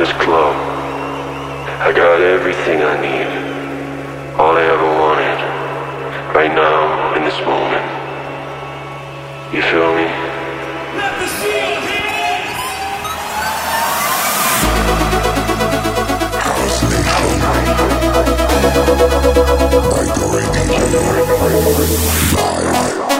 this club. I got everything I need. All I ever wanted. Right now, in this moment. You feel me? Let me see your hands! House Nation. By the radio. Live.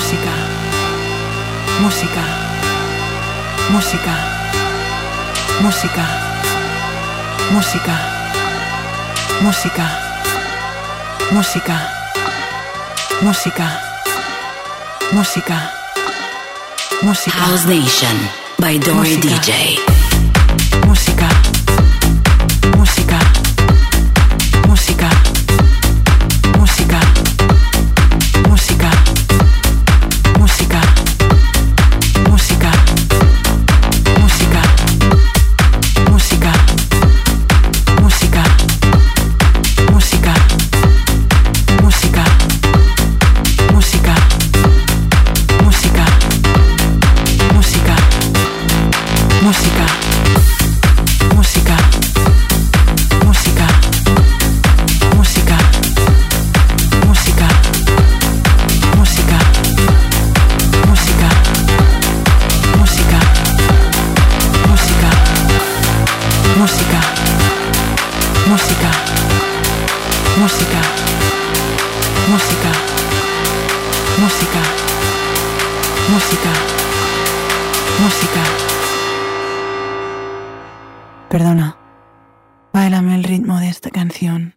Música. Música. House Nation by Dory Perdona, bailame el ritmo de esta canción.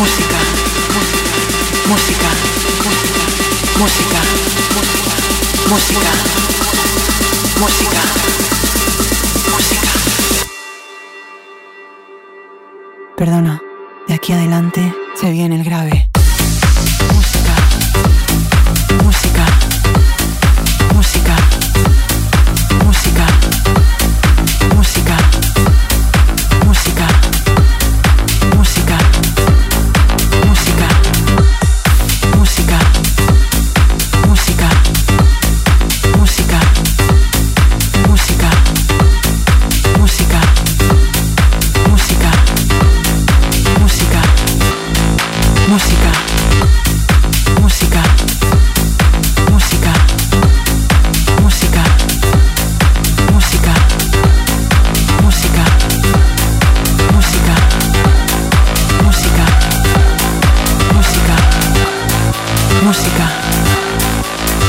música, música, música, música, música, música, música. Perdona, de aquí adelante se viene el grave.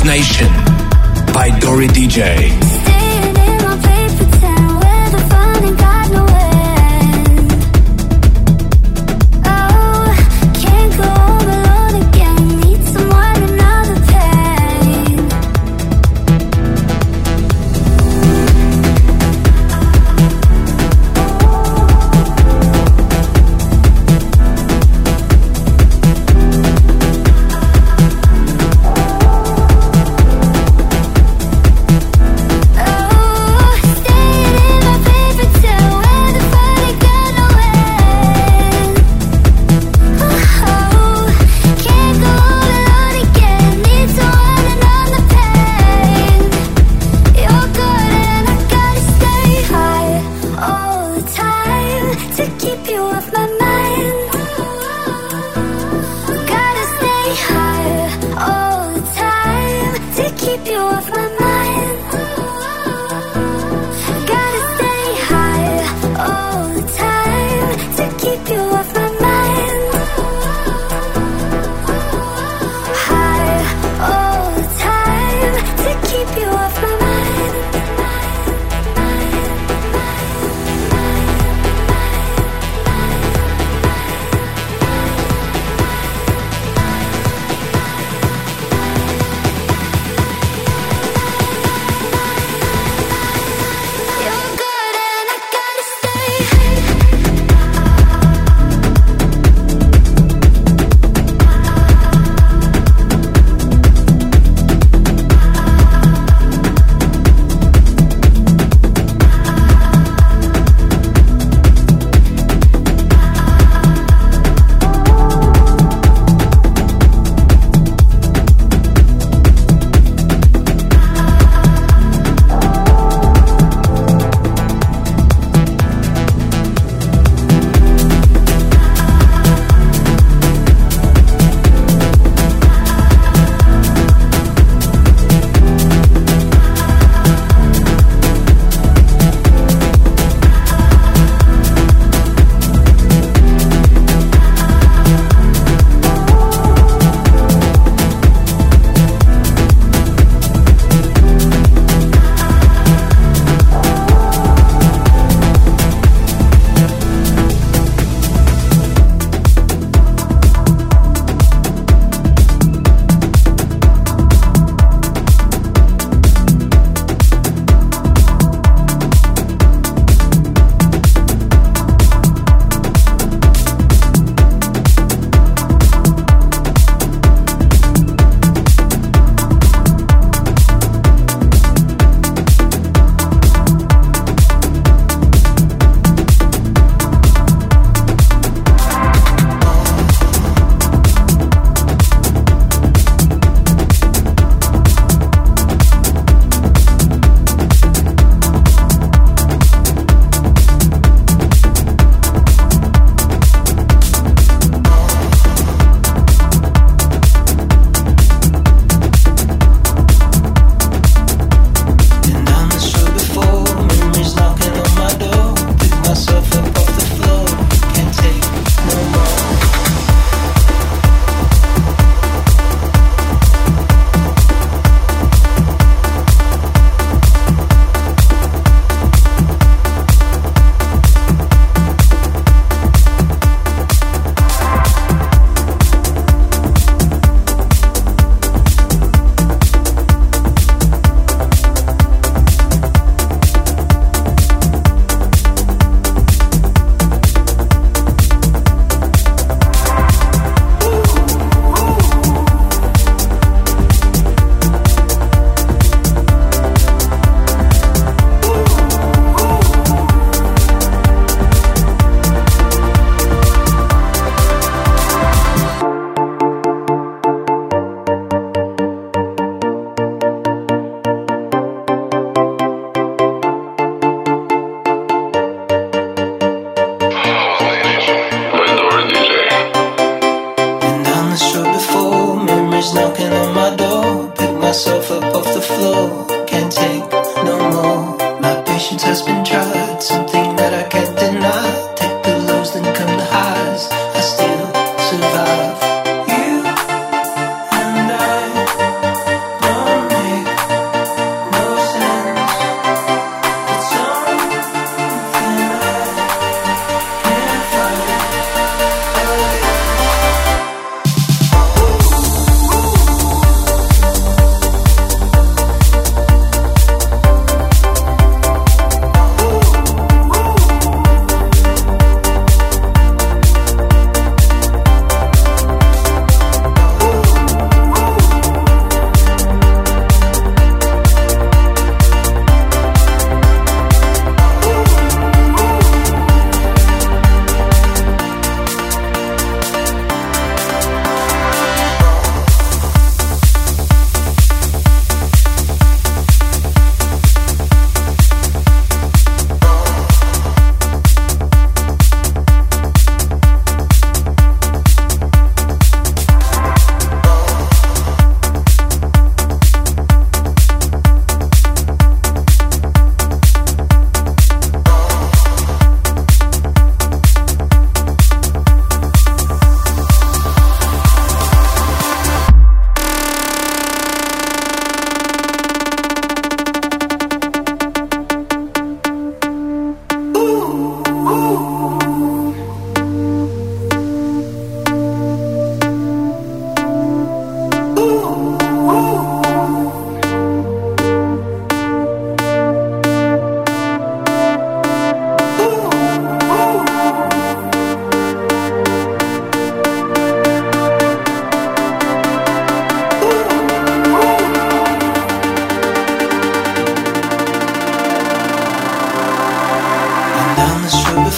Nation by Dory DJ.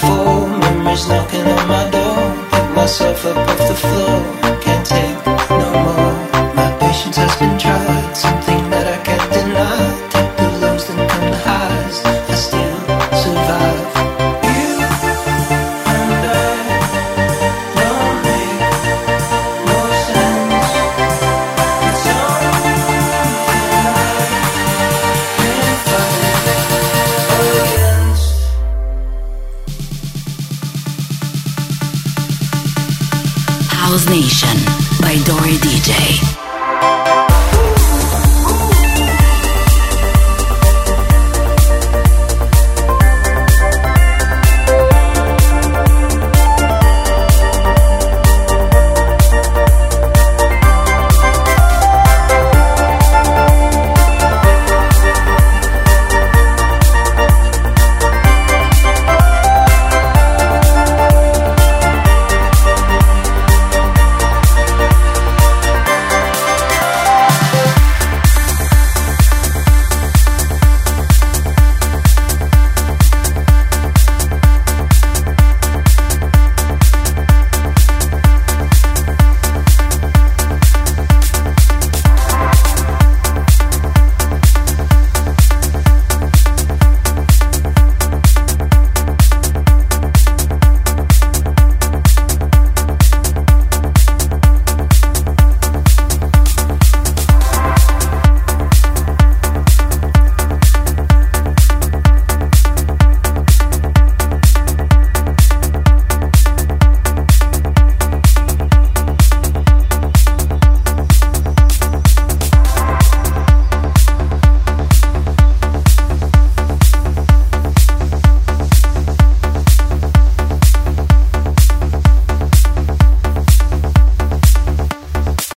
phone, memories knocking on my door. Pick myself up off the floor.